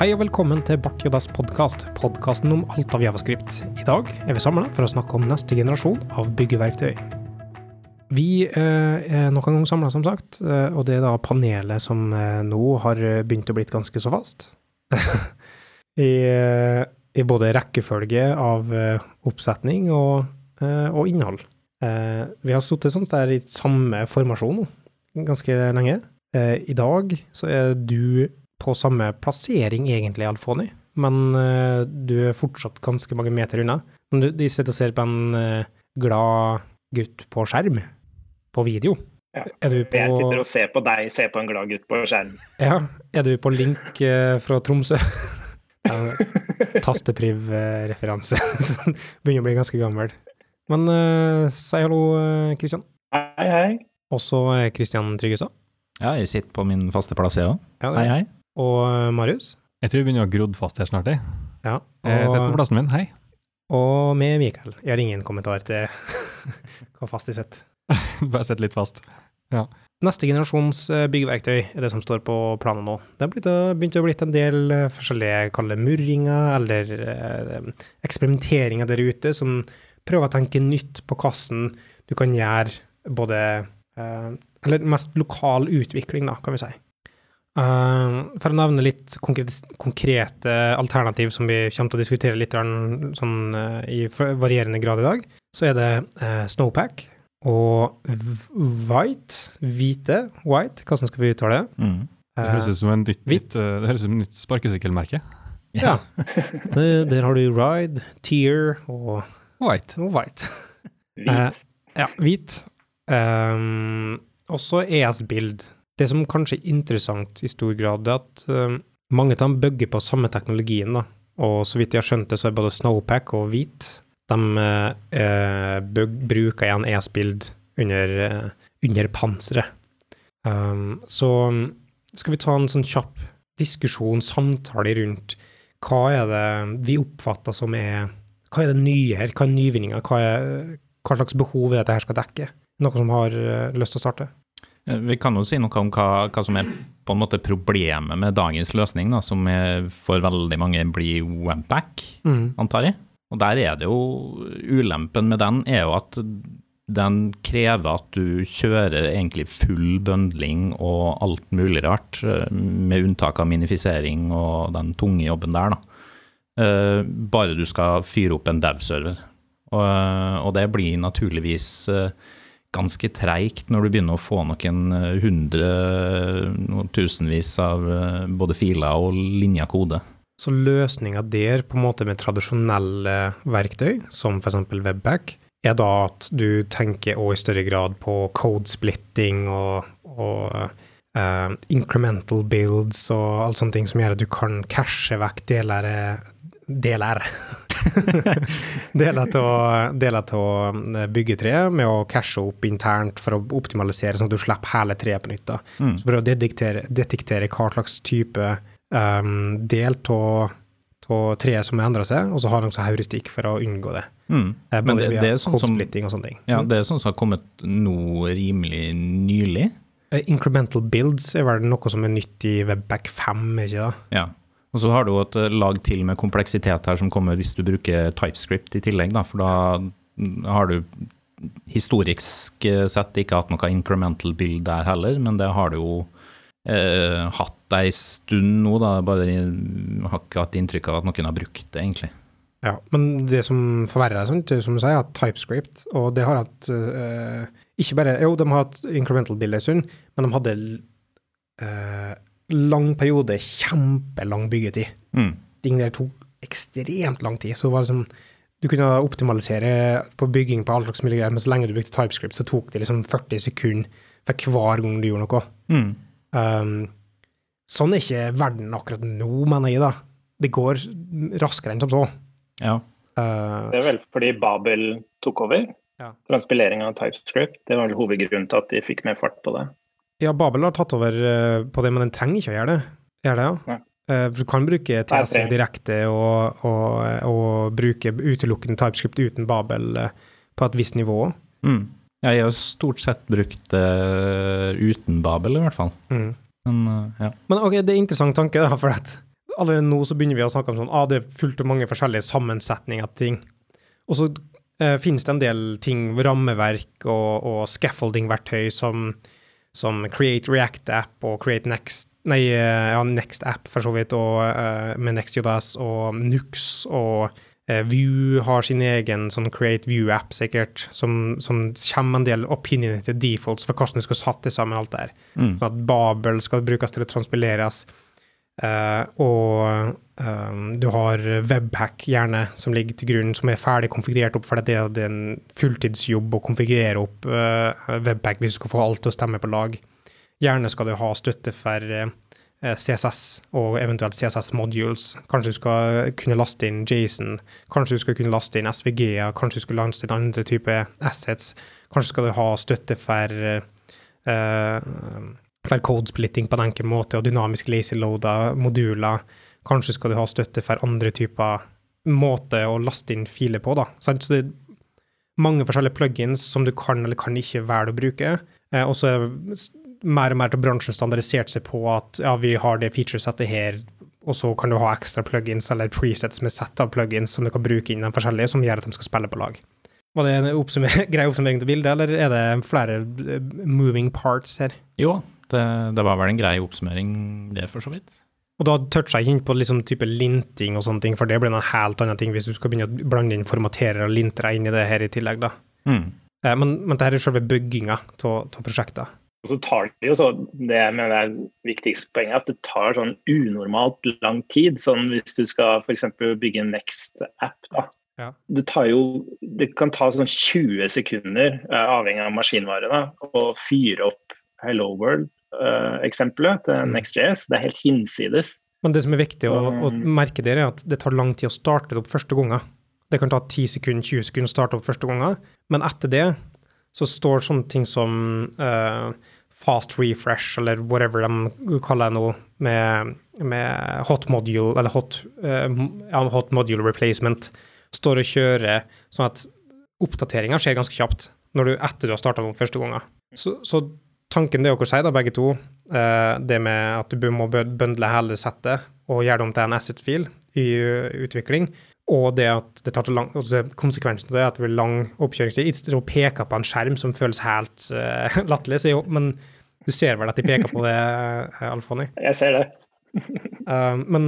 Hei og velkommen til Bakkjodas Jodas podkast, podkasten om alt av javascript. I dag er vi samla for å snakke om neste generasjon av byggeverktøy. Vi eh, er nok en gang samla, som sagt, eh, og det er da panelet som eh, nå har begynt å blitt ganske så fast. I, I, både rekkefølge av oppsetning og, og innhold. vi har sittet sånn der i samme formasjon ganske lenge. I dag så er du på samme plassering, egentlig, Alfoni, men uh, du er fortsatt ganske mange meter unna. Men du, de sitter og ser på en uh, glad gutt på skjerm, på video. Ja. Er du på Jeg sitter og ser på deg ser på en glad gutt på skjerm. Ja. Er du på link uh, fra Tromsø? Tastepriv-referanse. Begynner å bli ganske gammel. Men si hallo, Kristian. Hei, hei. Også Kristian Tryggestad. Ja, jeg sitter på min faste plass, jeg òg. Ja, hei, hei. Og eh, Marius? Jeg tror vi begynner å ha grodd fast her snart, jeg. Ja, og, jeg sitter på plassen min, hei. Og med Mikael. Jeg har ingen kommentar til hva fast de sitter. Bare sett litt fast. Ja. Neste generasjons byggverktøy er det som står på planen nå. Det har begynt å bli en del eh, forskjellige kalle murringer eller eh, eksperimenteringer der ute som prøver å tenke nytt på hvordan du kan gjøre både eh, Eller mest lokal utvikling, da, kan vi si. Uh, for å nevne litt konkrete, konkrete, alternativ som vi kommer til å diskutere litt sånn, uh, i varierende grad i dag, så er det uh, Snowpack og White, hvite, White, hvordan skal vi uttale det? Mm. Det høres ut som en nytt, nytt, det høres ut som et nytt sparkesykkelmerke. Ja. Der har du Ride, Tear og White. Og white. ja, hvit. Um, også ES-bild det som kanskje er interessant i stor grad, er at uh, mange av dem bygger på samme teknologien. da. Og så vidt jeg har skjønt det, så er både Snowpack og Hvit de uh, bruker igjen e-spild under, uh, under panseret. Um, så skal vi ta en sånn kjapp diskusjon, samtale rundt hva er det vi oppfatter som er Hva er det nye her? Hva er nyvinninga? Hva, hva slags behov er det dette skal dekke? Noen som har lyst til å starte? Eh, vi kan jo si noe om hva, hva, som er på en måte problemet med dagens løsning, da, som for veldig mange blir webback, mm. antar jeg. Og der er det jo Ulempen med den er jo at den krever at du kjører egentlig full bøndling og alt mulig rart, eh, med unntak av minifisering og den tunge jobben der, da. Eh, bare du skal fyre opp en dev-server. Og, og, det blir naturligvis ganske treigt når du begynner å få noen eh, hundre, noen tusenvis av eh, både filer og linja kode. Så løsninga der, på en måte med tradisjonelle verktøy, som f.eks. Webback, er da at du tenker òg i større grad på code-splitting og, og uh, incremental builds og alt sånne ting som gjør at du kan cashe vekk deler, deler deler av eh, byggetreet med å cashe opp internt for å optimalisere, sånn at du slipper hele treet på nytt. Mm. Så prøv å detektere, detektere hva slags type um, del av treet som endrer seg, og så har de også heuristikk for å unngå det. Mm. Eh, Men det, det, er sånn som, og sånne ting. Ja, det er sånn som har kommet nå rimelig nylig. Uh, incremental builds er vel noe som er nytt i Webback 5, ikke det? Ja. Og så har du et eh, lag til med kompleksitet her som kommer hvis du bruker TypeScript i tillegg, da, for da har du historisk eh, sett ikke hatt noe incremental build der heller, men det har du jo eh, hatt ei stund nå, da. Bare har ikke hatt inntrykk av at noen har brukt det, egentlig. Ja, men det som forverrer sånt, som du sier, at TypeScript, og det har hatt eh, Ikke bare Jo, de har hatt incremental build en stund, men de hadde uh, lang periode kjempelang byggetid. Mm. Ting der tok ekstremt lang tid. Så det var liksom du kunne optimalisere på bygging på all slags mulig greier, men så lenge du brukte TypeScript, så tok det liksom 40 sekunder for hver gang du gjorde noe. Mm. Um, sånn er ikke verden akkurat nå, mener jeg, da. Det går raskere enn som så. Ja. Uh, det er vel fordi Babel tok over? Ja. Transpilering av TypeScript. Det var vel hovedgrunnen til at de fikk mer fart på det. Ja, Babel har tatt over eh, på det, men den trenger ikke å gjøre det. Gjør det, ja? Eh, du kan bruke TC direkte og, og, og, bruke utelukkende TypeScript uten Babel eh, på et visst nivå. Mm. Ja, jeg har stort sett brukt det uten Babel, i hvert fall. Mm. Men, ja. Men ok, det er en interessant tanke, da, for at allerede nå så begynner vi å snakke om sånn, ah, det er fullt av mange forskjellige sammensetninger av ting. Og så uh, finnes det en del ting, rammeverk og, og scaffolding-verktøy som, som, Create React-app og Create Next Nei, eh, ja, Next App, for så vidt, og, uh, med NextJS og Nux og uh, View har sin egen sånn Create View-app, sikkert, som, som kommer en del opinioner til defaults for hvordan du skal satte sammen alt der. Mm. Sånn at Babel skal brukes til å transpileres. Uh, og um, du har webpack gjerne, som ligger til grunn, som er ferdig konfigurert opp, for det er en fulltidsjobb å konfigurere opp uh, webhack hvis du skal få alt til å stemme på lag. Gjerne skal du ha støtte for uh, CSS og eventuelt CSS modules. Kanskje du skal kunne laste inn Jason, kanskje du skal kunne laste inn SVG-er, kanskje du skal laste inn andre typer assets. Kanskje skal du ha støtte for for codesplitting på en enkel måte, og dynamisk lazy-loader, moduler. Kanskje skal du ha støtte for andre typer måter å laste inn filer på. da. Så det er mange forskjellige plugins som du kan eller kan ikke velge å bruke. Eh, og så er mer og mer til bransjen standardisert seg på at ja, vi har det featuresettet her, og så kan du ha ekstra plugins eller presets med sett av plugins som du kan bruke inn de forskjellige, som gjør at de skal spille på lag. Var det en oppsummer grei oppsummering til bildet, eller er det flere eh, moving parts her? Jo, det, det, var vel en grei oppsummering, det, for så vidt. Og da toucha jeg inn på liksom type linting og sånne ting, for det blir en helt annen ting hvis du skal begynne å blande inn formaterer og lintere inn i det her i tillegg, da. Mm. Eh, men, men det her er selve bygginga av prosjektet. Og så tar det jo så, det jeg mener er viktigste poenget, at det tar sånn unormalt lang tid. Sånn hvis du skal f.eks. bygge en Next-app, da. Ja. Det, tar jo, det kan ta sånn 20 sekunder, eh, avhengig av maskinvare, da, å fyre opp Hello World eksempelet til mm. NextJS. Det er helt hinsides. Men det som er viktig å, å, merke der, er at det tar lang tid å starte det opp første gangen. Det kan ta 10 sekunder, 20 sekunder å starte opp første gangen, men etter det så står sånne ting som uh, fast refresh, eller whatever de kaller det nå, med, med, hot module, eller hot, uh, hot module replacement, står og kjører sånn at oppdateringa skjer ganske kjapt når du, etter du har starta opp første gangen. Så, så tanken det dere sier, da, begge to, eh, det med at du må bøndle hele settet og gjøre det om til en asset-fil i utvikling, og det at det tar til lang, altså konsekvensen av det er at det blir lang oppkjøringstid. Ikke å peke på en skjerm som føles helt uh, latterlig, men du ser vel at de peker på det, uh, Alfoni? Jeg ser det. uh, men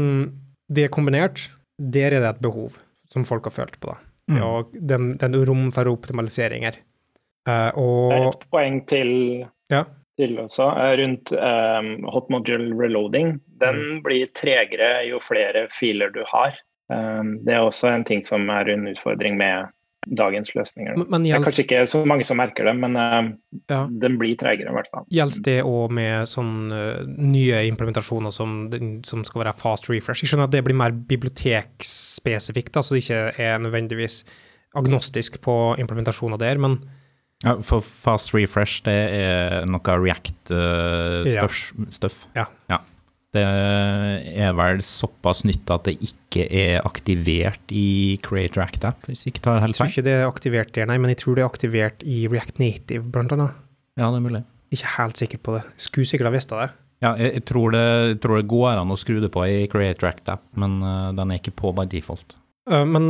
det kombinert, der er det et behov som folk har følt på, da. Mm. Og den, den rom for optimaliseringer. Uh, og, det er et poeng til ja. til også, rundt um, hot module reloading. Den mm. blir tregere jo flere filer du har. Um, det er også en ting som er en utfordring med dagens løsninger. Men, gjelds... Det er kanskje ikke så mange som merker det, men uh, ja. den blir tregere i hvert fall. Gjelder det òg med sånn uh, nye implementasjoner som, som, skal være fast refresh? Jeg skjønner at det blir mer bibliotekspesifikt, så det ikke er nødvendigvis agnostisk på implementasjoner der, men ja, for fast refresh, det er noe React-stuff? Uh, ja. ja. Det er vel såpass nytt at det ikke er aktivert i Create React App, hvis ikke tar helt feil? Jeg tror ikke det er aktivert der, nei, men jeg tror det er aktivert i React Native, blant annet. Ja, det er mulig. Ikke helt sikker på det. Skulle sikkert ha visst det. Ja, jeg, jeg, tror det, jeg, tror det, går an å skru det på i Create React App, men uh, den er ikke på by default. Uh, men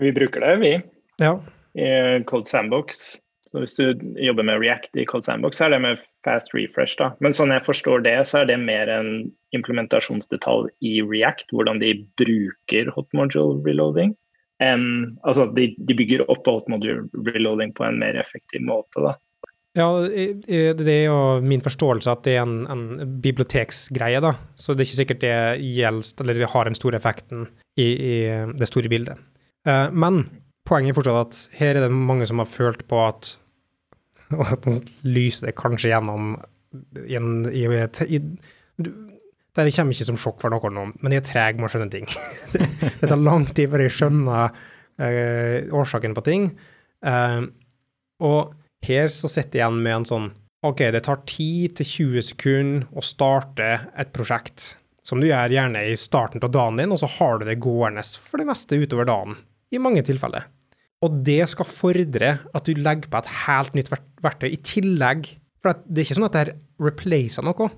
Vi bruker det, vi. Ja. I Cold Sandbox. Hvis du jobber med React i Cold Sandbox, så er det med fast refresh. da. Men sånn jeg forstår det, så er det mer en implementasjonsdetalj i React, hvordan de bruker hot module reloading. En, altså de, de, bygger opp hot module reloading på en mer effektiv måte. da. Ja, det er jo min forståelse at det er en, en biblioteksgreie, da. Så det er ikke sikkert det gjelder, eller det har den store effekten i, i det store bildet. Eh, men poenget er fortsatt at her er det mange som har følt på at og at den lyser kanskje gjennom i en, i, i, Det kommer ikke som sjokk for noen, men jeg er treg med å skjønne ting. det tar lang tid før jeg skjønner uh, årsaken på ting. Uh, og her så sitter jeg igjen med en sånn OK, det tar 10-20 sekunder å starte et prosjekt, som du gjør gjerne i starten av dagen din, og så har du det gående for det meste utover dagen, i mange tilfeller. Og det skal fordre at du legger på et helt nytt verktøy i tillegg. For det er ikke sånn at det her replacer noe.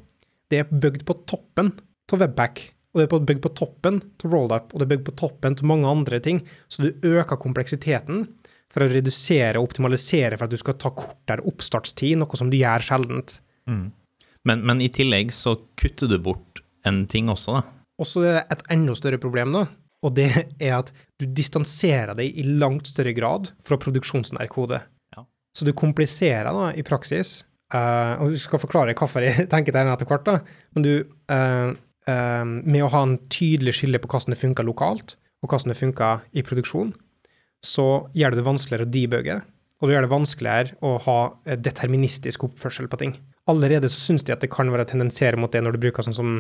Det er bygd på toppen av Webpack og det er bygd på toppen til rollup, og det er bygd på toppen til mange andre ting. Så du øker kompleksiteten for å redusere og optimalisere for at du skal ta kortere oppstartstid, noe som du gjør sjeldent. Mm. Men, men, i tillegg så kutter du bort en ting også, da. Og så er det et enda større problem, da. Og det er at du distanserer deg i langt større grad fra produksjonsnær kode. Ja. Så du kompliserer da i praksis. Uh, og du skal forklare hvorfor jeg tenker det etter hvert, da. Men du uh, uh, Med å ha en tydelig skille på hvordan det funker lokalt, og hvordan det funker i produksjon, så gjør det det vanskeligere å debugge, og det gjør det vanskeligere å ha deterministisk oppførsel på ting allerede så syns de at det kan være tendenser mot det når du bruker sånn som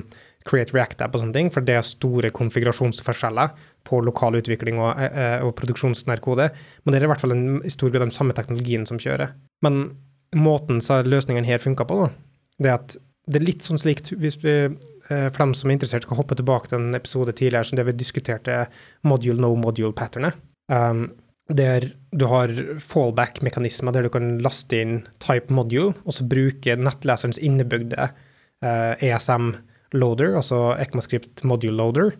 Create React-app og sånne ting, for det er store konfigurasjonsforskjeller på lokal utvikling og, eh, eh, og produksjonsnær. Men det er i hvert fall en, i stor grad den samme teknologien som kjører. Men måten så løsningen her funker på, da, det er at det er litt sånn slikt hvis vi, eh, for dem som er interessert, skal hoppe tilbake til en episode tidligere som det vi diskuterte module no module-patternet. Um, der du har fallback-mekanismer der du kan laste inn type module, og så bruke nettleserens innebygde eh, ESM-loader, altså ECMAScript module loader,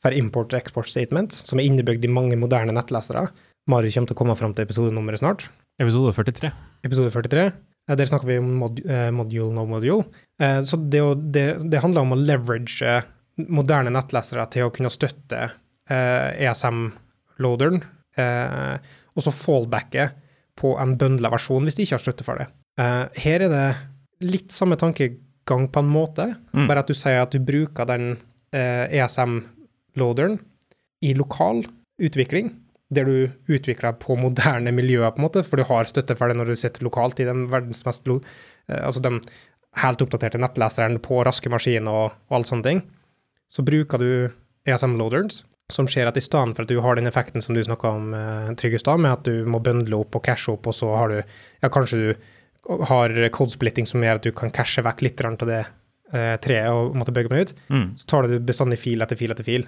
for import og export statement, som er innebygd i mange moderne nettlesere. Mari kommer til å komme fram til episodenummeret snart. Episode 43. Episode 43. Eh, der snakker vi om mod, eh, module, no module. Eh, så det, det, det, handler om å leverage moderne nettlesere til å kunne støtte eh, ESM-loaderen eh, og så fallbacket på en bøndla versjon hvis de ikke har støtte for det. Eh, her er det litt samme tankegang på en måte, mm. bare at du sier at du bruker den eh, ESM-loaderen i lokal utvikling, der du utvikler på moderne miljøer, på en måte, for du har støtte for det når du sitter lokalt i den verdens mest eh, altså den helt oppdaterte nettleseren på raske maskiner og, og alt sånne ting. Så bruker du ESM-loaders som skjer at i stedet for at du har den effekten som du snakka om, eh, Tryggestad, med at du må bøndle opp og cashe opp, og så har du ja, kanskje du har codesplitting som gjør at du kan cashe vekk litt av det eh, treet og måtte bøye meg ut, mm. så tar du bestandig fil etter fil etter fil.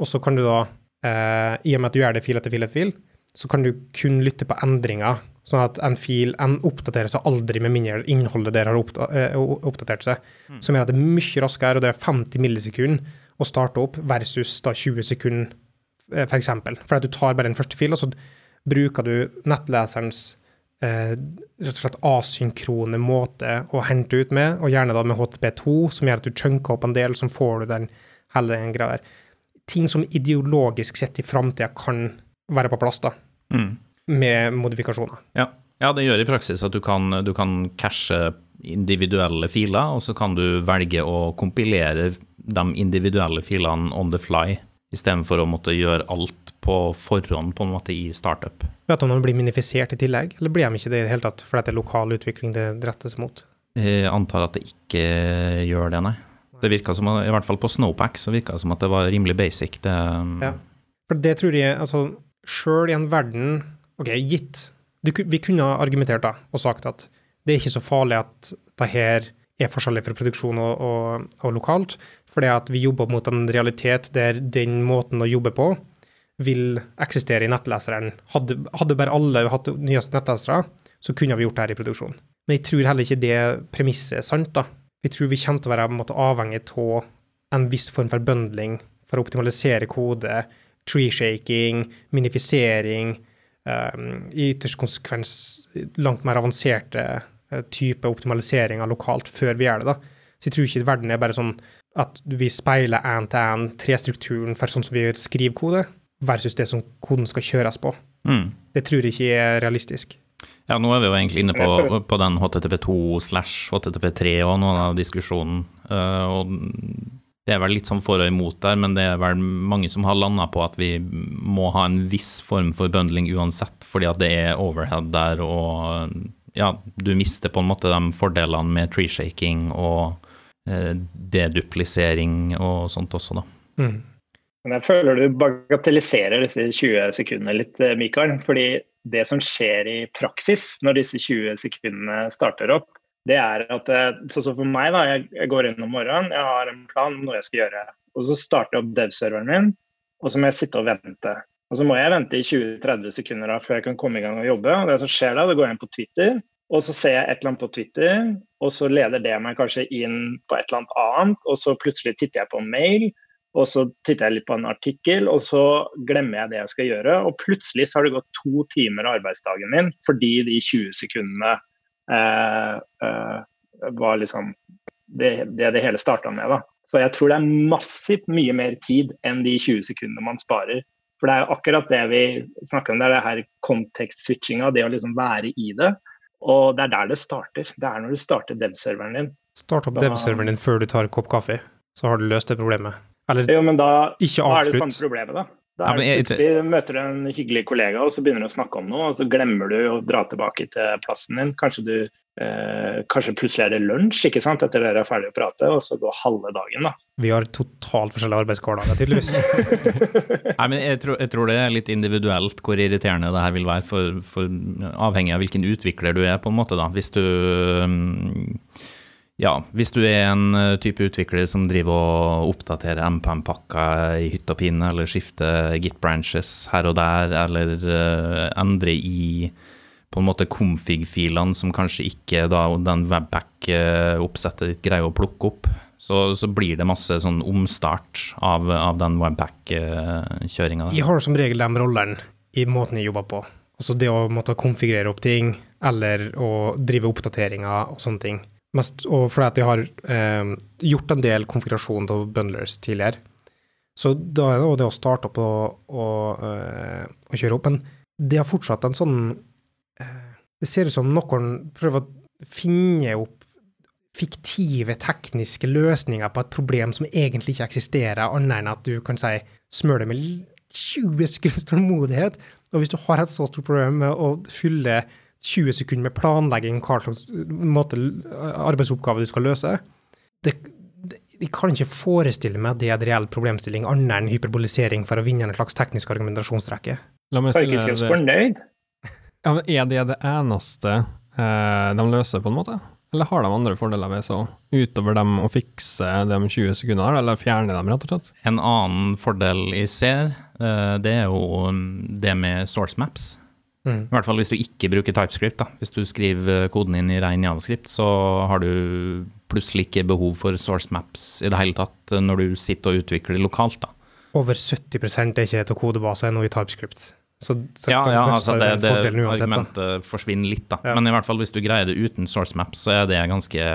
Og så kan du da, eh, i og med at du gjør det fil etter fil etter fil, så kan du kun lytte på endringer, sånn at en fil en oppdaterer seg aldri med mindre innholdet der har eh, oppdatert seg, mm. som gjør at det er mye raskere, og det er 50 millisekunder å starte opp, versus da 20 sekunder, f.eks. For, eksempel. for at du tar bare den første filen, og så bruker du nettleserens eh, rett og slett asynkrone måte å hente ut med, og gjerne da med HTP2, som gjør at du chunker opp en del, som får du den hele den greia der. Ting som ideologisk sett i framtida kan være på plass, da. Mm. Med modifikasjoner. Ja. ja. det gjør i praksis at du kan, du kan cashe individuelle filer, og så kan du velge å kompilere de individuelle filene on the fly, istedenfor å måtte gjøre alt på forhånd på en måte i startup. Vet du om de blir minifisert i tillegg, eller blir de ikke det i det hele tatt fordi det er lokal utvikling det rettes mot? Jeg antar at det ikke gjør det, nei. Det virka som, I hvert fall på Snowpack så virka det som at det var rimelig basic. Det, ja. For det tror jeg altså Sjøl i en verden Ok, gitt du, Vi kunne argumentert da og sagt at det er ikke så farlig at det her er forskjellig fra produksjon og, og, og lokalt. Fordi at vi jobber mot en realitet der den måten å jobbe på vil eksistere i nettleseren. Hadde, hadde bare alle hatt nyeste nettlesere, så kunne vi gjort det her i produksjon. Men jeg tror heller ikke det premisset er sant. da. Vi tror vi kommer til å være måte, avhengig av en viss form for bundling for å optimalisere kode, tree-shaking, minifisering, um, i ytterst konsekvens langt mer avanserte type optimaliseringer lokalt før vi gjør det. da. Så jeg tror ikke verden er bare sånn at vi speiler én-til-én trestrukturen for sånn som vi skriver kode, versus det som koden skal kjøres på. Mm. Det tror jeg ikke er realistisk. Ja, nå er vi jo egentlig inne på, på den HTTP2 slash HTTP3 og noen av diskusjonen. Uh, og det er vel litt sånn for og imot der, men det er vel mange som har landa på at vi må ha en viss form for bundling uansett, fordi at det er overhead der, og ja, du mister på en måte de fordelene med treeshaking og Eh, deduplisering og sånt også, da. Mm. Men jeg føler du bagatelliserer disse 20 sekundene litt, eh, Mikael. fordi det som skjer i praksis når disse 20 sekundene starter opp, det er at eh, Sånn som for meg, da. Jeg går inn om morgenen, jeg har en plan noe jeg skal gjøre. Og så starter jeg opp dev-serveren min, og så må jeg sitte og vente. Og så må jeg vente i 20-30 sekunder da, før jeg kan komme i gang og jobbe. Og det som skjer da, det går jeg inn på Twitter, og så ser jeg et eller annet på Twitter, og så leder det meg kanskje inn på et eller annet annet, og så plutselig titter jeg på mail, og så titter jeg litt på en artikkel, og så glemmer jeg det jeg skal gjøre. Og plutselig så har det gått to timer av arbeidsdagen min fordi de 20 sekundene eh, eh, var liksom det det, det hele starta med. da. Så jeg tror det er massivt mye mer tid enn de 20 sekundene man sparer. For det er jo akkurat det vi snakker om, det er det her kontekstswitchinga, det å liksom være i det. Og det er der det starter. Det er når du starter dev-serveren din. Start opp dev-serveren din før du tar en kopp kaffe, så har du løst det problemet. Eller jo, men da, ikke avslutt. Da er det samme problemet, da. Da er ja, plutselig møter du en hyggelig kollega, og så begynner du å snakke om noe, og så glemmer du å dra tilbake til plassen din. Kanskje, du, eh, kanskje plutselig er det lunsj ikke sant, etter dere er ferdig å prate, og så går halve dagen, da. Vi har totalt forskjellige arbeidshverdager, tydeligvis. Nei, men jeg tror, jeg tror, det er litt individuelt hvor irriterende det her vil være, for, for avhengig av hvilken utvikler du er, på en måte. da. Hvis du um, ja, hvis du er en eh, type utvikler som driver og oppdaterer MPM-pakker i hytt og pinne, eller skifter git-branches her og der, eller uh, endrer i på en måte config-filene som kanskje ikke da den webpack-oppsettet ditt greier å plukke opp, så, så, blir det masse sånn omstart av, av den webpack-kjøringa. Jeg har som regel de rollene i måten jeg jobber på. Altså det å måtte konfigurere opp ting, eller å drive oppdateringer og sånne ting. Mest, og fordi jeg har eh, gjort en del konfigurasjon av bundlers tidligere. Så da er det å starte opp og, og, og, kjøre opp. Men det har fortsatt en sånn Det ser ut som noen prøver å finne opp fiktive tekniske løsninger på et problem som egentlig ikke eksisterer, annet enn at du kan si smør det med 20 sekunder tålmodighet. Og hvis du har et så stort problem med å fylle 20 sekunder med planlegging hva slags måte, arbeidsoppgave du skal løse. Det, det, jeg kan ikke forestille meg at det er en reell problemstilling, annet enn hyperbolisering for å vinne en slags teknisk argumentasjonsrekke. La meg stille fornøyd. Ja, men er det det eneste eh, de løser, på en måte? Eller har de andre fordeler ved så, utover dem å fikse de 20 sekundene, eller fjerne dem, rett og slett? En annen fordel jeg ser, eh, det er jo det med source maps. Mm. I hvert fall hvis du ikke bruker TypeScript. da. Hvis du skriver koden inn i ren javascript, så har du plutselig ikke behov for source maps i det hele tatt når du sitter og utvikler lokalt. da. Over 70 er ikke til kodebase nå i TypeScript. Så, så ja, ja altså det, det argumentet da. forsvinner litt, da. Ja. Men i hvert fall hvis du greier det uten source maps, så er det ganske,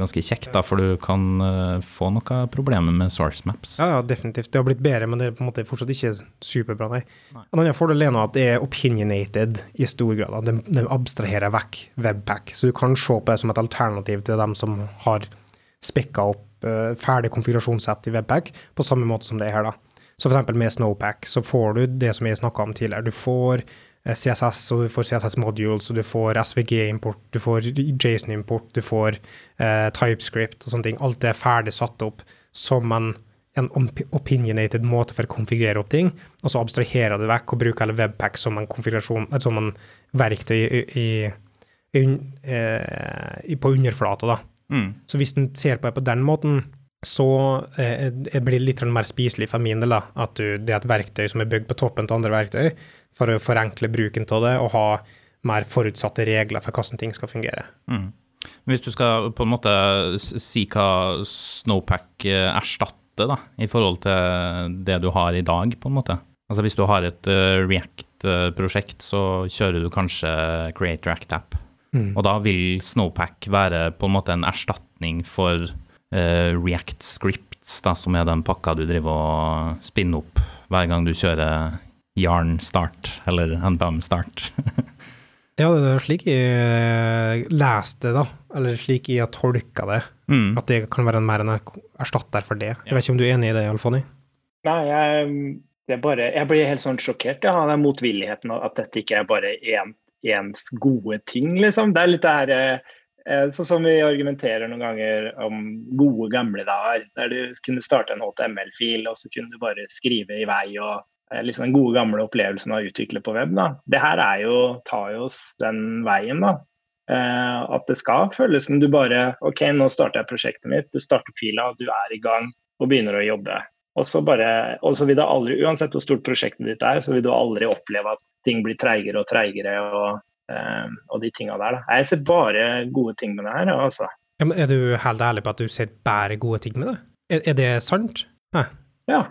ganske kjekt, da, for du kan uh, få noen problemer med source maps. Ja, ja, definitivt. Det har blitt bedre, men det er på en måte fortsatt ikke superbra, nei. nei. En annen fordel er at det er opinionated i stor grad. Det, de, abstraherer vekk webpack, så du kan se på det som et alternativ til dem som har spekka opp uh, ferdig konfigurasjonssett i webpack, på samme måte som det er her, da. Så f.eks. med Snowpack så får du det som jeg snakka om tidligere. Du får eh, CSS, og du får CSS modules, og du får SVG-import, du får Jason-import, du får eh, TypeScript og sånne ting. Alt det er ferdig satt opp som en, en opinionated måte for å konfigurere opp ting, og så abstraherer du vekk og bruker hele Webpack som en konfigurasjon, eh, som en verktøy i, i, i, eh, på underflata, da. Mm. Så hvis en ser på det på den måten, så eh, blir det litt mer spiselig for min del. At du, det er et verktøy som er bygd på toppen av andre verktøy, for å forenkle bruken av det og ha mer forutsatte regler for hvordan ting skal fungere. Mm. Hvis du skal på en måte si hva Snowpack eh, erstatter da, i forhold til det du har i dag, på en måte. Altså Hvis du har et uh, React-prosjekt, så kjører du kanskje Create React App. Mm. Og da vil Snowpack være på en måte en erstatning for React Scripts, da, som er den pakka du driver og spinner opp hver gang du kjører Yarn Start eller NPM Start. ja, det er slik jeg leste det, da. Eller slik jeg har tolka det. Mm. At det kan være en mer en erstatter for det. Jeg vet ikke om du er enig i det, Alfoni? Nei, jeg, bare, jeg blir helt sånn sjokkert av ja, den motvilligheten, at dette ikke er bare én ens gode ting, liksom. Det er litt det her eh, Eh, sånn som vi argumenterer noen ganger om gode, gamle dager, der du kunne starte en HTML-fil, og så kunne du bare skrive i vei. og eh, liksom Den gode, gamle opplevelsen av å utvikle på web. da. Det her er jo, tar jo oss den veien. da. Eh, at det skal føles som du bare OK, nå starter jeg prosjektet mitt. Du starter fila, du er i gang og begynner å jobbe. Og så, bare, og så vil du aldri, Uansett hvor stort prosjektet ditt er, så vil du aldri oppleve at ting blir treigere og treigere. og og de tinga der. Da. Jeg ser bare gode ting med det her. Altså. Ja, men er du helt ærlig på at du ser bare gode ting med det? Er, er det sant? Hæ? Ja.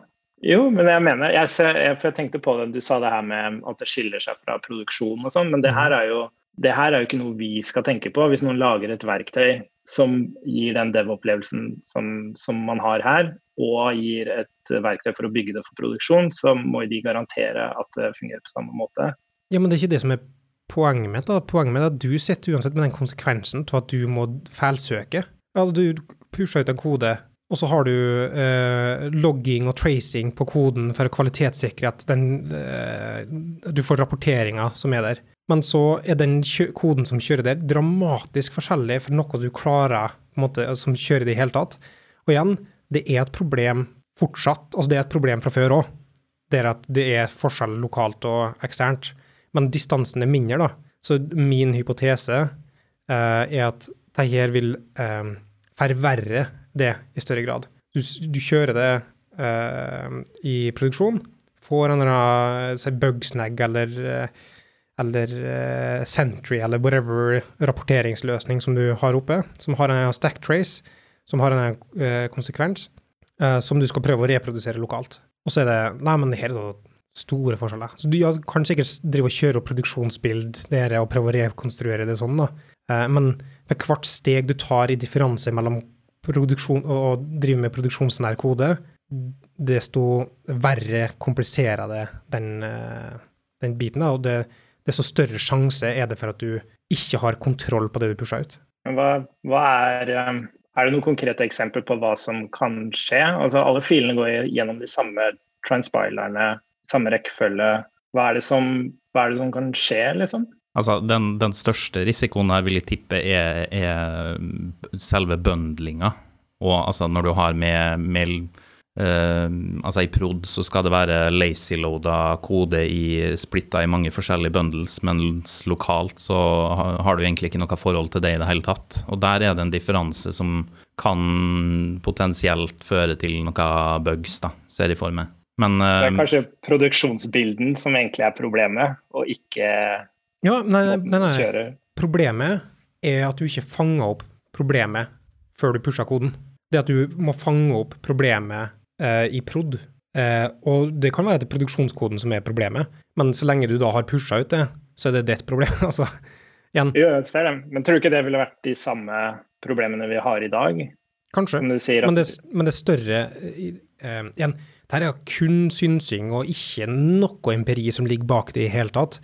Jo, men jeg mener jeg, ser, For jeg tenkte på det, du sa det her med at det skiller seg fra produksjon og sånn, men det her er jo det her er jo ikke noe vi skal tenke på. Hvis noen lager et verktøy som gir den dev-opplevelsen som, som, man har her, og gir et verktøy for å bygge det for produksjon, så må de garantere at det fungerer på samme måte. Ja, men det er ikke det som er poenget mitt. Poenget mitt er at du sitter uansett med den konsekvensen av at du må feilsøke. Altså, du pusher ut en kode og så har du eh, logging og tracing på koden for å kvalitetssikre at eh, du får rapporteringer som er der. Men så er den koden som kjører der, dramatisk forskjellig fra noe du klarer måte, som kjører det i hele tatt. Og igjen, det er et problem fortsatt. Altså det er et problem fra før òg. Det er at det er forskjell lokalt og eksternt. Men distansen er mindre, da. Så min hypotese eh, er at det her vil eh, forverre det i større grad. Du, du kjører det uh, i produksjon, får en eller annen bugsnag eller, eh, eller Sentry eller whatever rapporteringsløsning som du har oppe, som har en stack trace, som har en konsekvens, som du skal prøve å reprodusere lokalt. Og så er det Nei, men det her er store forskjeller. Så du kan sikkert drive og kjøre opp produksjonsbild der og prøve å rekonstruere det sånn, da. Men for hvert steg du tar i differanse mellom produksjon, å drive med produksjonsnær kode, desto verre kompliserer det den, eh, den biten. Og det, desto større sjanse er det for at du ikke har kontroll på det du pusher ut. Hva, hva er, eh, er det noen konkrete eksempler på hva som kan skje? Altså, alle filene går gjennom de samme transpilerne, samme rekkefølge. Hva er det som, er det som kan skje, liksom? Altså, den, den, største risikoen her vil jeg tippe er, er selve bøndlinga. Og altså, når du har med, med uh, Altså, i prod så skal det være lazy-loada kode i splitta i mange forskjellige bundles, mens lokalt så har du egentlig ikke noe forhold til det i det hele tatt. Og der er det en differanse som kan potensielt føre til noe bugs, da, ser jeg for meg. Men, det er kanskje produksjonsbilden som egentlig er problemet, og ikke ja, nei, nei, nei. Problemet er at du ikke fanger opp problemet før du pusher koden. Det at du må fange opp problemet eh, i prod. Eh, og det kan være at det er produksjonskoden som er problemet, men så lenge du da har pusha ut det, så er det ditt problem. altså, igjen. Jo, ser det. Men tror du ikke det ville vært de samme problemene vi har i dag? Kanskje, men det, men, det, er større eh, Igjen, dette er kun synsing og ikke noe empiri som ligger bak det i hele tatt.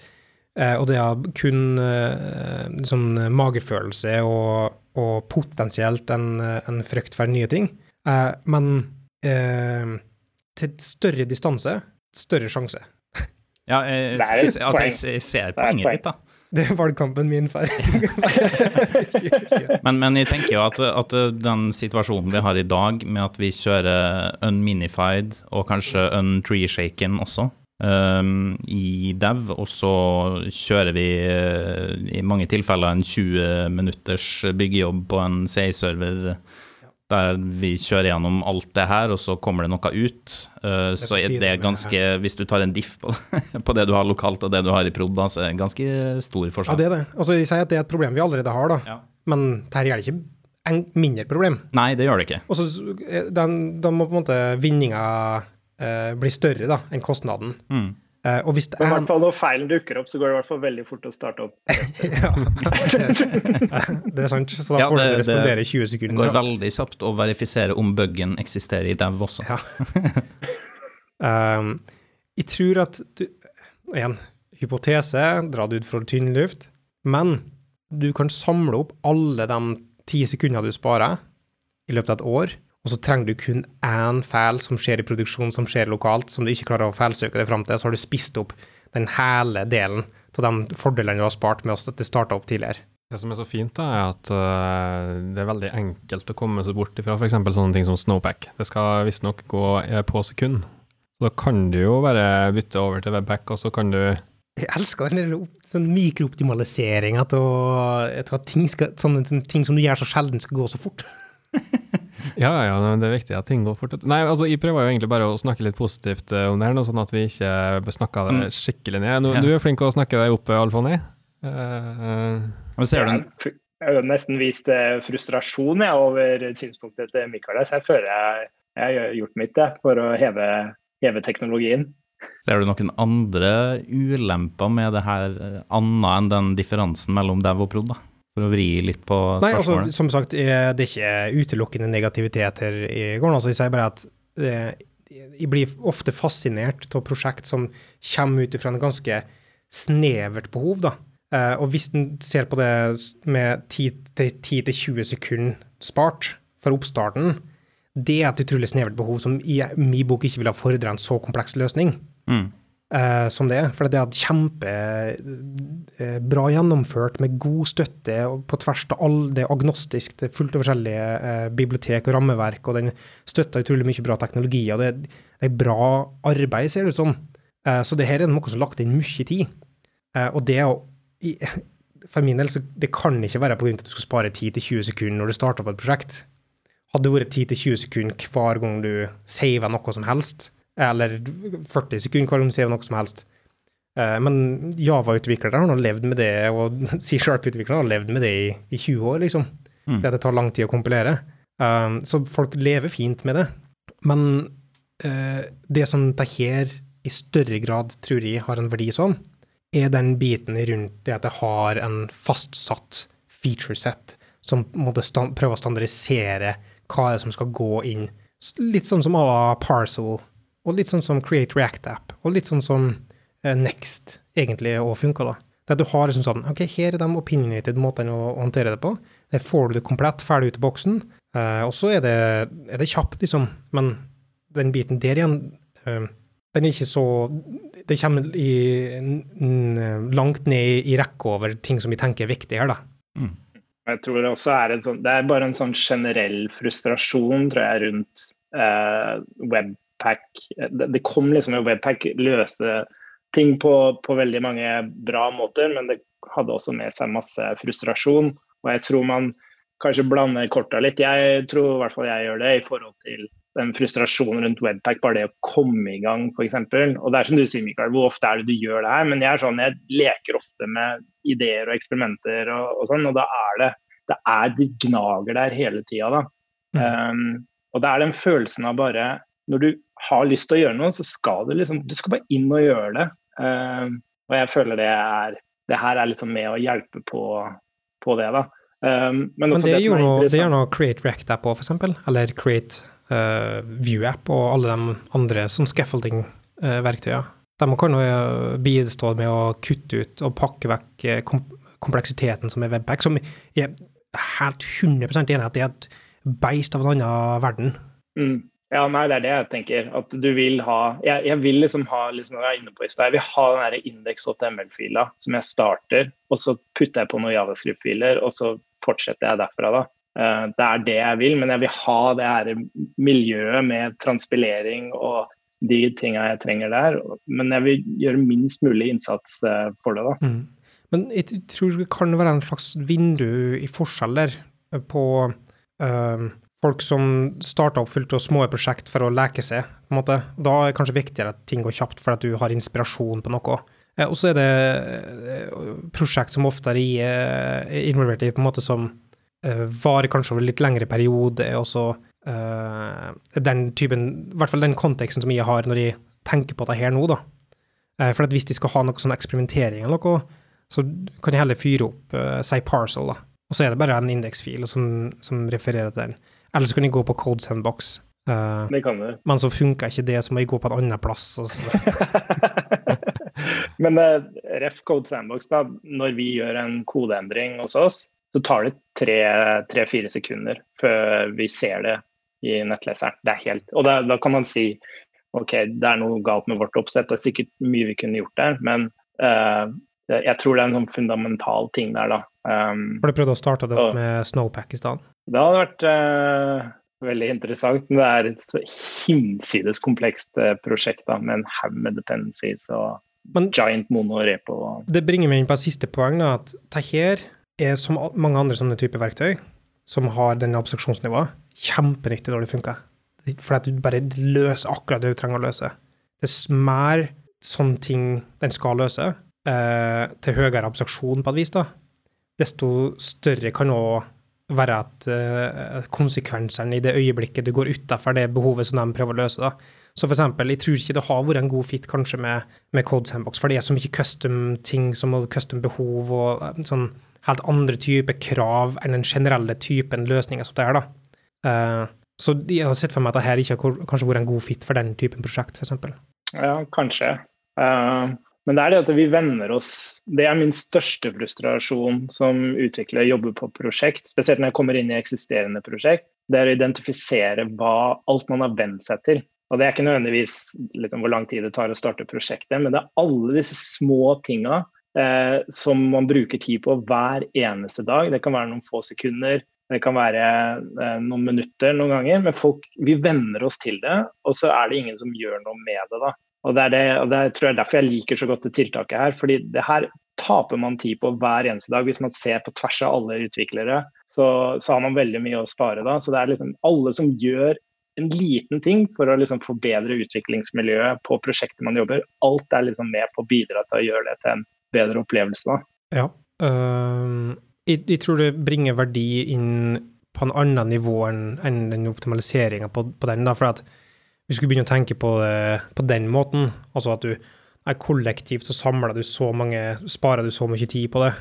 Eh, og det er kun eh, sånn magefølelse og, og potensielt en, en, frykt for nye ting. Eh, men til større distanse, større sjanse. Ja, jeg, jeg, altså, jeg, jeg ser poenget ditt, da. Det er valgkampen min feil. men, men, jeg tenker jo at, at, den situasjonen vi har i dag, med at vi kjører unminified og kanskje untree-shaken også, um, i dev, og så kjører vi uh, i mange tilfeller en 20 minutters byggejobb på en CI-server der vi kjører gjennom alt det her, og så kommer det noe ut. Uh, det så er det ganske Hvis du tar en diff på, på, det du har lokalt og det du har i prod, så er det en ganske stor forskjell. Ja, det er det. Altså, jeg sier at det er et problem vi allerede har, da. Ja. Men dette gjør det ikke en mindre problem. Nei, det gjør det ikke. Og så da må på en måte vinninga eh, bli større da, enn kostnaden. Mm. Uh, og hvis det er... I hvert fall når feilen dukker opp, så går det i hvert fall veldig fort å starte opp. ja, det er sant. Så da ja, får det, du respondere i 20 sekunder. Det går veldig kjapt å verifisere om bugen eksisterer i dev også. Ja. um, jeg tror at du Igjen, hypotese, dra det ut fra tynn luft, men du kan samle opp alle de ti sekundene du sparer i løpet av et år, og så trenger du kun én feil som skjer i produksjon, som skjer lokalt, som du ikke klarer å feilsøke deg fram til, så har du spist opp den hele delen av de fordelene du har spart med oss at det starta opp tidligere. Det som er så fint, da, er at uh, det er veldig enkelt å komme seg bort ifra f.eks. sånne ting som Snowpack. Det skal visstnok gå eh, på sekund. Så da kan du jo bare bytte over til Webpack, og så kan du jeg elsker den sånn mikrooptimaliseringa av ting, sånne, sånne ting som du gjør så sjelden, skal gå så fort. ja, ja, det er viktig at ting går fort. Nei, altså, Jeg prøver jo egentlig bare å snakke litt positivt eh, om det her, sånn at vi ikke snakker det mm. skikkelig ned. Nå, ja. Du er flink til å snakke deg opp, Alfoni. Uh, ser du? Jeg har nesten vist frustrasjon jeg, over synspunktet til Mikael. Så jeg føler jeg, jeg har gjort mitt jeg, for å heve, heve teknologien. Ser du noen andre ulemper med det her, eh, annet enn den differansen mellom dev og prod? da? For å vri litt på spørsmålet. Nei, altså, som sagt, det er ikke utelukkende negativitet her i gården. Altså, jeg sier bare at eh, jeg blir ofte fascinert av prosjekt som kommer ut fra en ganske snevert behov. da. Eh, og hvis en ser på det med 10-20 sekunder spart for oppstarten, det er et utrolig snevert behov som i min bok ikke ville ha fordra en så kompleks løsning. Mm. Uh, som det er. For det er kjempebra eh, gjennomført med god støtte på tvers av all det agnostisk, det fullt av forskjellige eh, bibliotek og rammeverk, og den støtter utrolig mye bra teknologi. og Det, er bra arbeid, ser det ut som. så det her er noe som har lagt inn mye tid. og det å For min del, så det kan ikke være av at du skal spare 10-20 sekunder når du starter på et prosjekt. Hadde det vært 10-20 sekunder hver gang du saver noe som helst, eller 40 sekunder hver gang du saver noe som helst. Eh, men Java-utviklere har nå levd med det, og C-sharp-utviklere har levd med det i, i 20 år, liksom. Mm. Det, det tar lang tid å kompilere. Um, så folk lever fint med det. Men uh, det som det her i større grad tror jeg har en verdi som, er den biten rundt det at det har en fastsatt feature set som måtte prøve å standardisere hva er som skal gå inn. Litt sånn som à la Parcel, og litt sånn som Create React App, og litt sånn som uh, Next egentlig òg funka, da. Der du har liksom sånn OK, her er de opinionated måtene å, håndtere det på. Der får du det komplett ferdig ut i boksen. Uh, og så er det, er det kjapt, liksom. Men den biten der igjen uh, den er ikke så Det kommer i, langt ned i rekka over ting som vi tenker er viktig her, da. Mm. Jeg tror det også er, en sånn det er bare en sånn generell frustrasjon tror jeg, rundt eh, webpack. Det, det, kom liksom webpack løse ting på, på, veldig mange bra måter, men det hadde også med seg masse frustrasjon. Og jeg tror man kanskje blander korta litt. Jeg tror i hvert fall jeg gjør det i forhold til den frustrasjonen rundt webpack, bare det å komme i gang f.eks. Og det er som du sier, Mikael, hvor ofte er det du gjør det her? Men jeg er sånn, jeg leker ofte med ideer og eksperimenter og, og sånn, og da er det det er de gnager der hele tida, da. Mm. Um, og det er den følelsen av bare Når du har lyst til å gjøre noe, så skal du liksom Du skal bare inn og gjøre det. Uh, og jeg føler det er Det her er liksom med å hjelpe på, på det, da. Um, men, men, det, det gjør noe, det gjør noe Create React App òg, f.eks. Eller Create uh, View App og alle de andre som scaffolding-verktøyer. Uh, de kan jo bistå med å kutte ut og pakke vekk eh, kom kompleksiteten som er webpack, som er helt 100 enig i at det er et beist av en annen verden. Mm. Ja, nei, det er det jeg tenker. At du vil ha Jeg, jeg vil liksom ha liksom, jeg er inne på i sted, jeg vil ha den indeks.ml-fila som jeg starter, og så putter jeg på noen javascript-filer, og så fortsetter jeg derfra. da. Uh, det er det jeg vil, men jeg vil ha det her miljøet med transpilering og de tinga jeg trenger der. Men jeg vil gjøre minst mulig innsats uh, for det. da. Mm. Men jeg tror det kan være en slags vindu i forskjeller på uh, folk som starter opp fullt av små prosjekt for å leke seg. på en måte. Da er det kanskje viktigere at ting går kjapt for at du har inspirasjon på noe. Eh, og så er det eh, prosjekt som ofte er eh, involvert i på en måte som varer kanskje over litt lengre periode, og så den typen I hvert fall den konteksten som jeg har når jeg tenker på det her nå, da. For at hvis de skal ha noe sånn eksperimentering eller noe, så kan jeg heller fyre opp si parcel, da. Og så er det bare en indeksfil som, som, refererer til den. Eller så kan jeg gå på Code Sandbox. Uh, det kan du. Men så funker ikke det, så må jeg gå på en annen plass. men uh, ref Code Sandbox, da, når vi gjør en kodeendring hos oss, så tar det tre-fire sekunder før vi ser det i nettleseren. Det er helt, og da, da, kan man si ok, det er noe galt med vårt oppsett, det er sikkert mye vi kunne gjort der, men uh, jeg tror det er en sånn fundamental ting der, da. Um, Har du prøvd å starte det opp med Snowpack i stedet? Det hadde vært uh, veldig interessant. Men det er et hinsides komplekst uh, prosjekt da, med en haug med dependencies og men, giant mono og repo. Det bringer meg inn på et siste poeng, da, at Taher er som mange andre sånne typer verktøy som har denne abstraksjonsnivået, kjempenyttig når det funker. For at du bare løser akkurat det du trenger å løse. Dess mer sånne ting den skal løse, eh, til høyere abstraksjon på et vis, da, desto større kan òg være at uh, konsekvensene i det øyeblikket du går utafor det behovet som de prøver å løse. da. Så for eksempel, jeg tror ikke det har vært en god fit kanskje med, med Code Sandbox, for det er så mye custom-ting som custom behov og uh, sånn helt andre typer krav enn den generelle typen løsninger som det er. da. Uh, så jeg har sett for meg at dette ikke har kanskje vært en god fit for den typen prosjekt, f.eks. Ja, kanskje. Uh, men det er det at vi venner oss Det er min største frustrasjon som utvikler jobber på prosjekt, spesielt når jeg kommer inn i eksisterende prosjekt. Det er å identifisere hva alt man har vent seg til. Og Det er ikke nødvendigvis liksom, hvor lang tid det tar å starte prosjektet, men det er alle disse små tinga eh, som man bruker tid på hver eneste dag. Det kan være noen få sekunder, det kan være eh, noen minutter noen ganger, men folk, vi venner oss til det, og så er det ingen som gjør noe med det. da. Og Det er det, og det tror jeg derfor jeg liker så godt det tiltaket her. fordi det her taper man tid på hver eneste dag. Hvis man ser på tvers av alle utviklere, så, så har man veldig mye å spare da. Så det er liksom alle som gjør en liten ting for å liksom forbedre utviklingsmiljøet på prosjektet man jobber, alt er liksom med på å bidra til å gjøre det til en bedre opplevelse. da. Ja. Uh, jeg, jeg, tror det bringer verdi inn på en annen nivå enn, enn den optimaliseringa på, på, den. da, for at vi skulle begynne å tenke på det på den måten, altså at du er kollektivt så samler du så mange, sparer du så mye tid på det,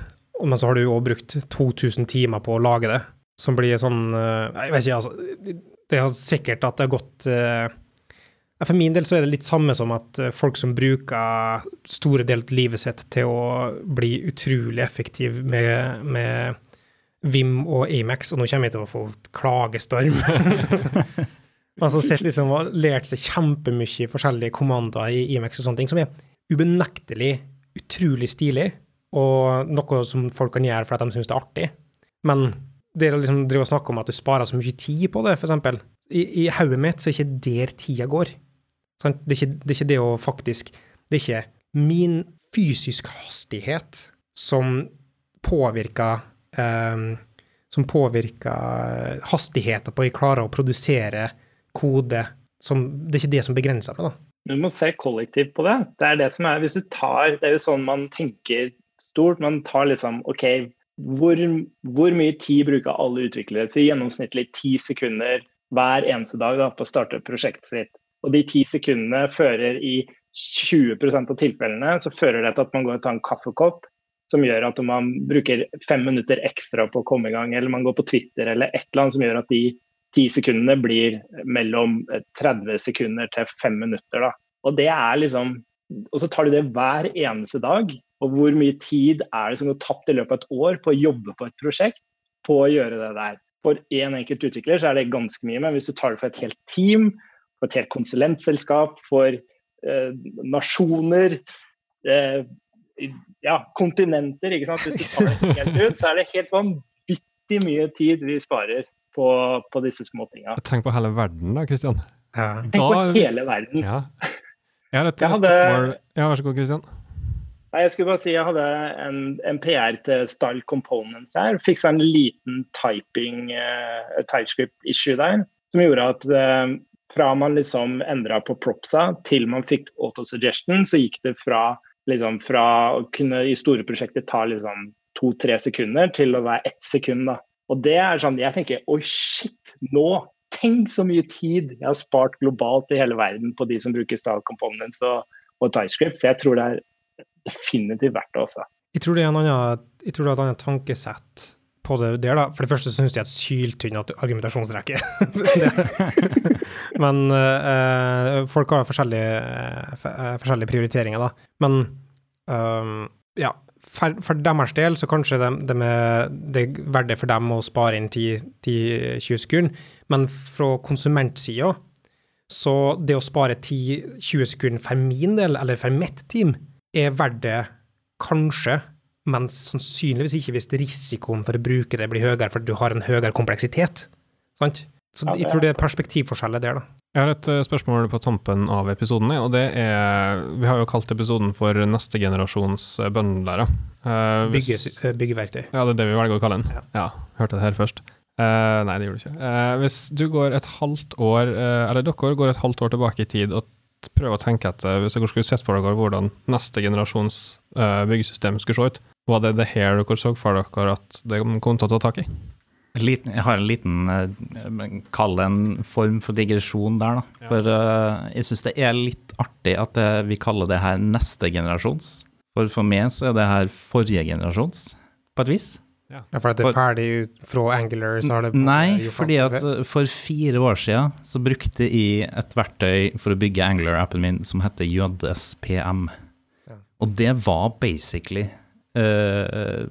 men så har du jo brukt 2000 timer på å lage det, som blir sånn eh, Jeg vet ikke, altså. Det er sikkert at det har gått eh, for min del så er det litt samme som at eh, folk som bruker store deler av livet sitt til å bli utrolig effektiv med, med Vim og Amex, og nå kommer jeg til å få klagestorm. altså sitter liksom og lært seg kjempemye forskjellige kommander i IMX og sånne ting, som er ubenektelig utrolig stilig, og noe som folk kan gjøre fordi de syns det er artig. Men det å liksom drive og snakke om at du sparer så mye tid på det, eksempel, i, i hodet mitt så er ikke der tida går. Det er, ikke, det er, ikke, det å faktisk Det er ikke min fysisk hastighet som påvirker um, Som påvirker hastigheten på å klare å produsere kode som, Det er ikke det som begrenser meg, da. Du må se kollektivt på det. Det er det som er Hvis du tar Det er jo sånn man tenker stort. Man tar liksom OK, hvor, hvor mye tid bruker alle utviklere til gjennomsnittlig ti sekunder hver eneste dag da, på å starte prosjektet sitt? Og de ti sekundene fører i 20% av tilfellene så fører det til at man går og tar en kaffekopp, som gjør at man bruker fem minutter ekstra på å komme i gang, eller man går på Twitter eller et eller annet som gjør at de ti sekundene blir mellom 30 sekunder til fem minutter. Da. Og det er liksom og så tar du det hver eneste dag. Og hvor mye tid er det som går tapt i løpet av et år på å jobbe på et prosjekt på å gjøre det der. For én en enkelt utvikler så er det ganske mye, men hvis du tar det for et helt team, for et helt konsulentselskap, for eh, nasjoner, eh, ja, kontinenter. ikke sant? Hvis du tar det helt ut, så er det helt vanvittig mye tid vi sparer på, på disse småtinga. Tenk på hele verden da, Kristian. Ja. Tenk på hele verden. Ja. Jeg har et jeg hadde, spørsmål Ja, vær så god, Kristian. Jeg skulle bare si jeg hadde en, en PR til Style Components her. Fiksa en liten typing, uh, typescript issue der, som gjorde at uh, fra man liksom endra på propsa til man fikk autosuggestion, så gikk det fra, liksom, fra å kunne i store prosjekter ta liksom to-tre sekunder til å være ett sekund. da. Og det er sånn, Jeg tenker oi, shit, nå! Tenk så mye tid jeg har spart globalt i hele verden på de som bruker style components og, og TypeScript. Så jeg tror det er definitivt verdt det også. Jeg tror det er en annen, jeg tror det er et annet tankesett på det der, da. For det første syns jeg er syltynn argumentasjonsrekke. Men øh, folk har forskjellige, øh, forskjellige, prioriteringer, da. Men øh, ja, for, for, deres del så kanskje det, de er, det er verdt det for dem å spare inn 10-20 sekunder, men fra konsumentsida så det å spare 10-20 sekunder for min del, eller for mitt team, er verdt det kanskje men sannsynligvis ikke hvis risikoen for å bruke det blir høyere fordi du har en høyere kompleksitet. Sant? Så jeg tror det er perspektivforskjeller der, da. Jeg har et eh, spørsmål på tampen av episoden, og det er Vi har jo kalt episoden for neste generasjons eh. Uh, Bygge, byggeverktøy. Ja, det er det vi velger å kalle den. Ja, ja hørte det her først. Uh, nei, det gjorde du ikke. Uh, hvis du går et halvt år, eller dere går et halvt år tilbake i tid og prøver å tenke etter, hvis dere skulle sett for dere hvordan neste generasjons byggesystem skulle se ut, var det det her dere så for dere at det kom til å ta tak i? Liten, jeg har en liten uh, Kall det en form for digresjon der, da. Ja. For uh, jeg syns det er litt artig at det, vi kaller det her neste generasjons. For for meg så er det her forrige generasjons, på et vis. Ja, For at det er ferdig ut fra Angular? så har det Nei, fordi at for fire år siden så brukte jeg et verktøy for å bygge Angular-appen min som heter JSPM. Ja. Og det var basically uh,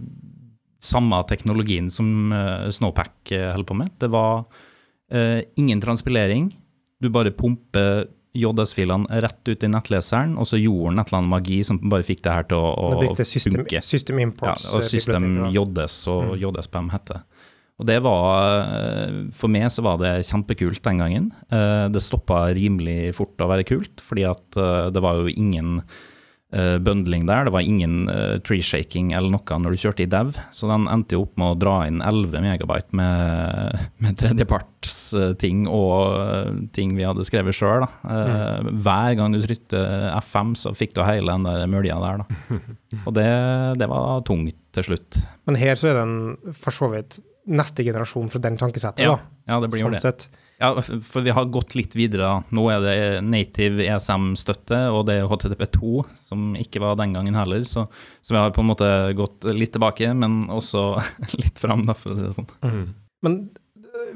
samme teknologien som uh, Snowpack uh, holder på med. Det var uh, ingen transpilering. Du bare pumper JS-filene rett ut i nettleseren, og så gjorde den et eller annet magi som bare fikk det her til å, å system, funke. System imports. Ja, og System JS og mm. JSPM heter Og det var For meg så var det kjempekult den gangen. Det stoppa rimelig fort å være kult, fordi at det var jo ingen bundling der. Det var ingen uh, tree-shaking eller noe når du kjørte i dev, så den endte jo opp med å dra inn 11 megabyte med, med tredjepartsting og ting vi hadde skrevet sjøl. Mm. Hver gang du trykte F5, så fikk du hele den der mølja der. Da. Og det, det, var tungt til slutt. Men her så er den for så vidt neste generasjon fra den tankesettet, ja, da. Ja, det blir jo sånn det. Sett. Ja, for vi har gått litt videre. Nå er det native ESM-støtte, og det er HTTP2, som ikke var den gangen heller. Så, så, vi har på en måte gått litt tilbake, men også litt fram, da, for å si det sånn. Mm. Men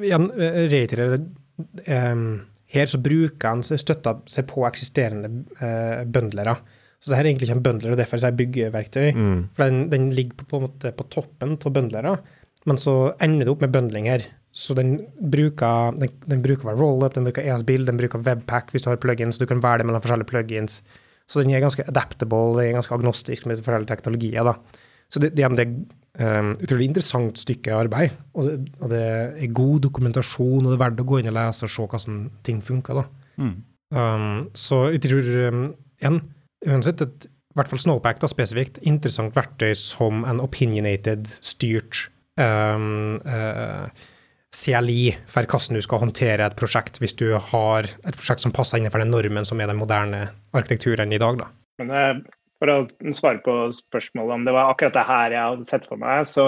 igjen, reiterer um, Her så bruker han støtta seg på eksisterende eh, bøndlere. Så det her er egentlig ikke en bøndler, og derfor er det byggeverktøy. Mm. For den, den, ligger på, på, en måte på toppen av bøndlere, men så ender det opp med bøndling her. Så den bruker, den, den bruker rollup, den bruker ES-bild, den bruker webpack hvis du har plugins, du kan velge mellom forskjellige plugins. Så den er ganske adaptable, den er ganske agnostisk med forskjellige teknologier. da. Så det, det, det er um, utrolig interessant stykke arbeid, og det, og det, er god dokumentasjon, og det er verdt å gå inn og lese og se hvordan ting funker. da. Mm. Um, så jeg tror um, igjen, uansett et i hvert fall Snowpack da, spesifikt, interessant verktøy som en opinionated, styrt um, uh, CLI for hvordan du skal håndtere et prosjekt hvis du har et prosjekt som passer innenfor den normen som er den moderne arkitekturen i dag. Da. Men eh, For å svare på spørsmålet om det var akkurat det her jeg hadde sett for meg, så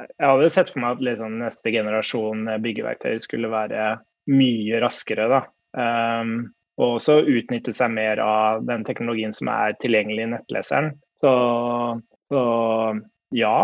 jeg hadde sett for meg at liksom neste generasjon byggeverktøy skulle være mye raskere. da. Um, og også utnytte seg mer av den teknologien som er tilgjengelig i nettleseren. Så, så ja,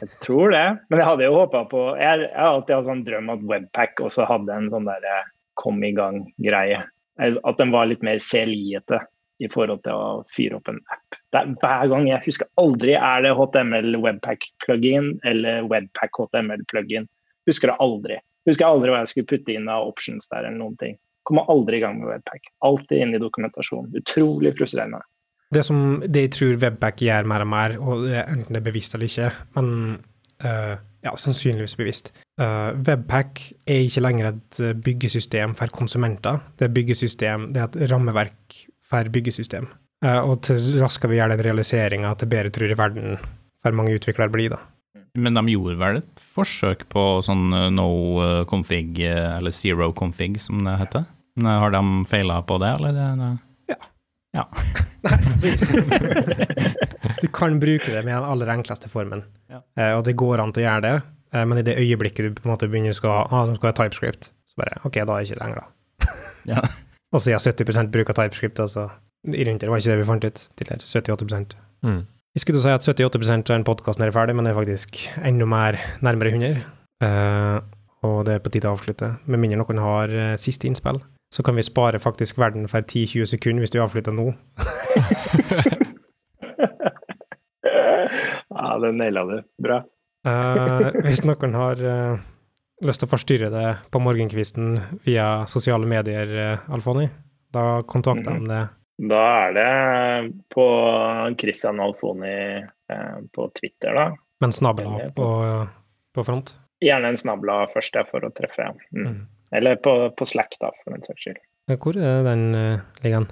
jeg tror det. Men jeg hadde jo håpa på Jeg, jeg har alltid hatt sånn drøm at Webpack også hadde en sånn derre kom i gang-greie. At den var litt mer CLI-ete i forhold til å fyre opp en app. Er, hver gang Jeg husker aldri er det HTML Webpack-plugin eller Webpack HTML-plugin. Husker det aldri. Husker aldri hva jeg skulle putte inn av options der eller noen ting. Kommer aldri i gang med Webpack. Alltid inn i dokumentasjon. Utrolig frustrerende. Det som det jeg tror Webback gjør mer og mer, og det, enten det er bevisst eller ikke, men uh, ja, sannsynligvis bevisst uh, Webpack er ikke lenger et eh, byggesystem for konsumenter. Det er, byggesystem, det er et rammeverk for byggesystem. Uh, og til raskere vi gjør den realiseringa, til bedre tror jeg verden for mange utviklere blir. da. Men de gjorde vel et forsøk på sånn no config, eller zero config, som det heter? Har de feila på det, eller? Ja. du kan bruke det med den aller enkleste formen, ja. Eh, og det går an til å gjøre det, eh, men i det øyeblikket du på en måte begynner å skal, ah, skal jeg TypeScript, så bare OK, da er det ikke lenger, da. ja. Og så er 70 bruk av TypeScript, altså. Rundt det var ikke det vi fant ut tidligere. 78 mm. Jeg skulle si at 78 av podkasten er ferdig, men det er faktisk enda mer nærmere 100. Uh, eh, og det er på tide å avslutte, med mindre noen har uh, siste innspill så kan vi spare faktisk verden for 10-20 sekunder hvis du avslutter nå. ja, det naila du. Bra. uh, hvis noen har uh, lyst til å forstyrre det på morgenkvisten via sosiale medier, uh, Alfoni, da kontakter de mm -hmm. det. Da er det på Christian Alfoni på Twitter, da. Men snabla på, på front? Gjerne en snabla først, for å treffe. Mm. Mm. Eller på, på, Slack, da, for den saks skyld. Hvor er den uh, ligger den?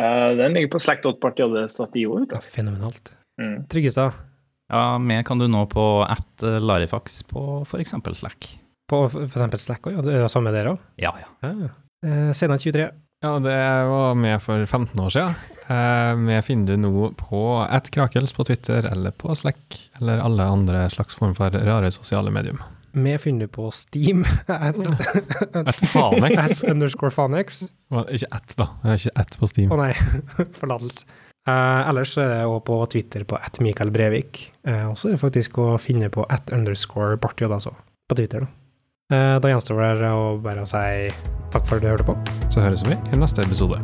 Uh, den ligger på slack.partiode.io. Ja, fenomenalt. Mm. Tryggestad? Ja, meg kan du nå på at eh, Larifax på f.eks. Slack. På f.eks. Slack òg? Ja, det er samme dere òg? Ja, ja. ja. Uh, Senere 23. Ja, det var med for 15 år siden. Uh, vi finner du nå på at Krakels på Twitter eller på Slack eller alle andre slags form for rare sosiale medium. Vi finner på Steam. At, at Fanex. At underscore Fanex. Ikke at, da. Det er ikke at på Steam. Å oh, nei. Forlatelse. Uh, ellers er det òg på Twitter på at Mikael Brevik. Uh, og så er det faktisk å finne på at underscore Bartjod, altså. På Twitter, da. Uh, da gjenstår det bare å si takk for at du hørte på. Så høres vi i neste episode.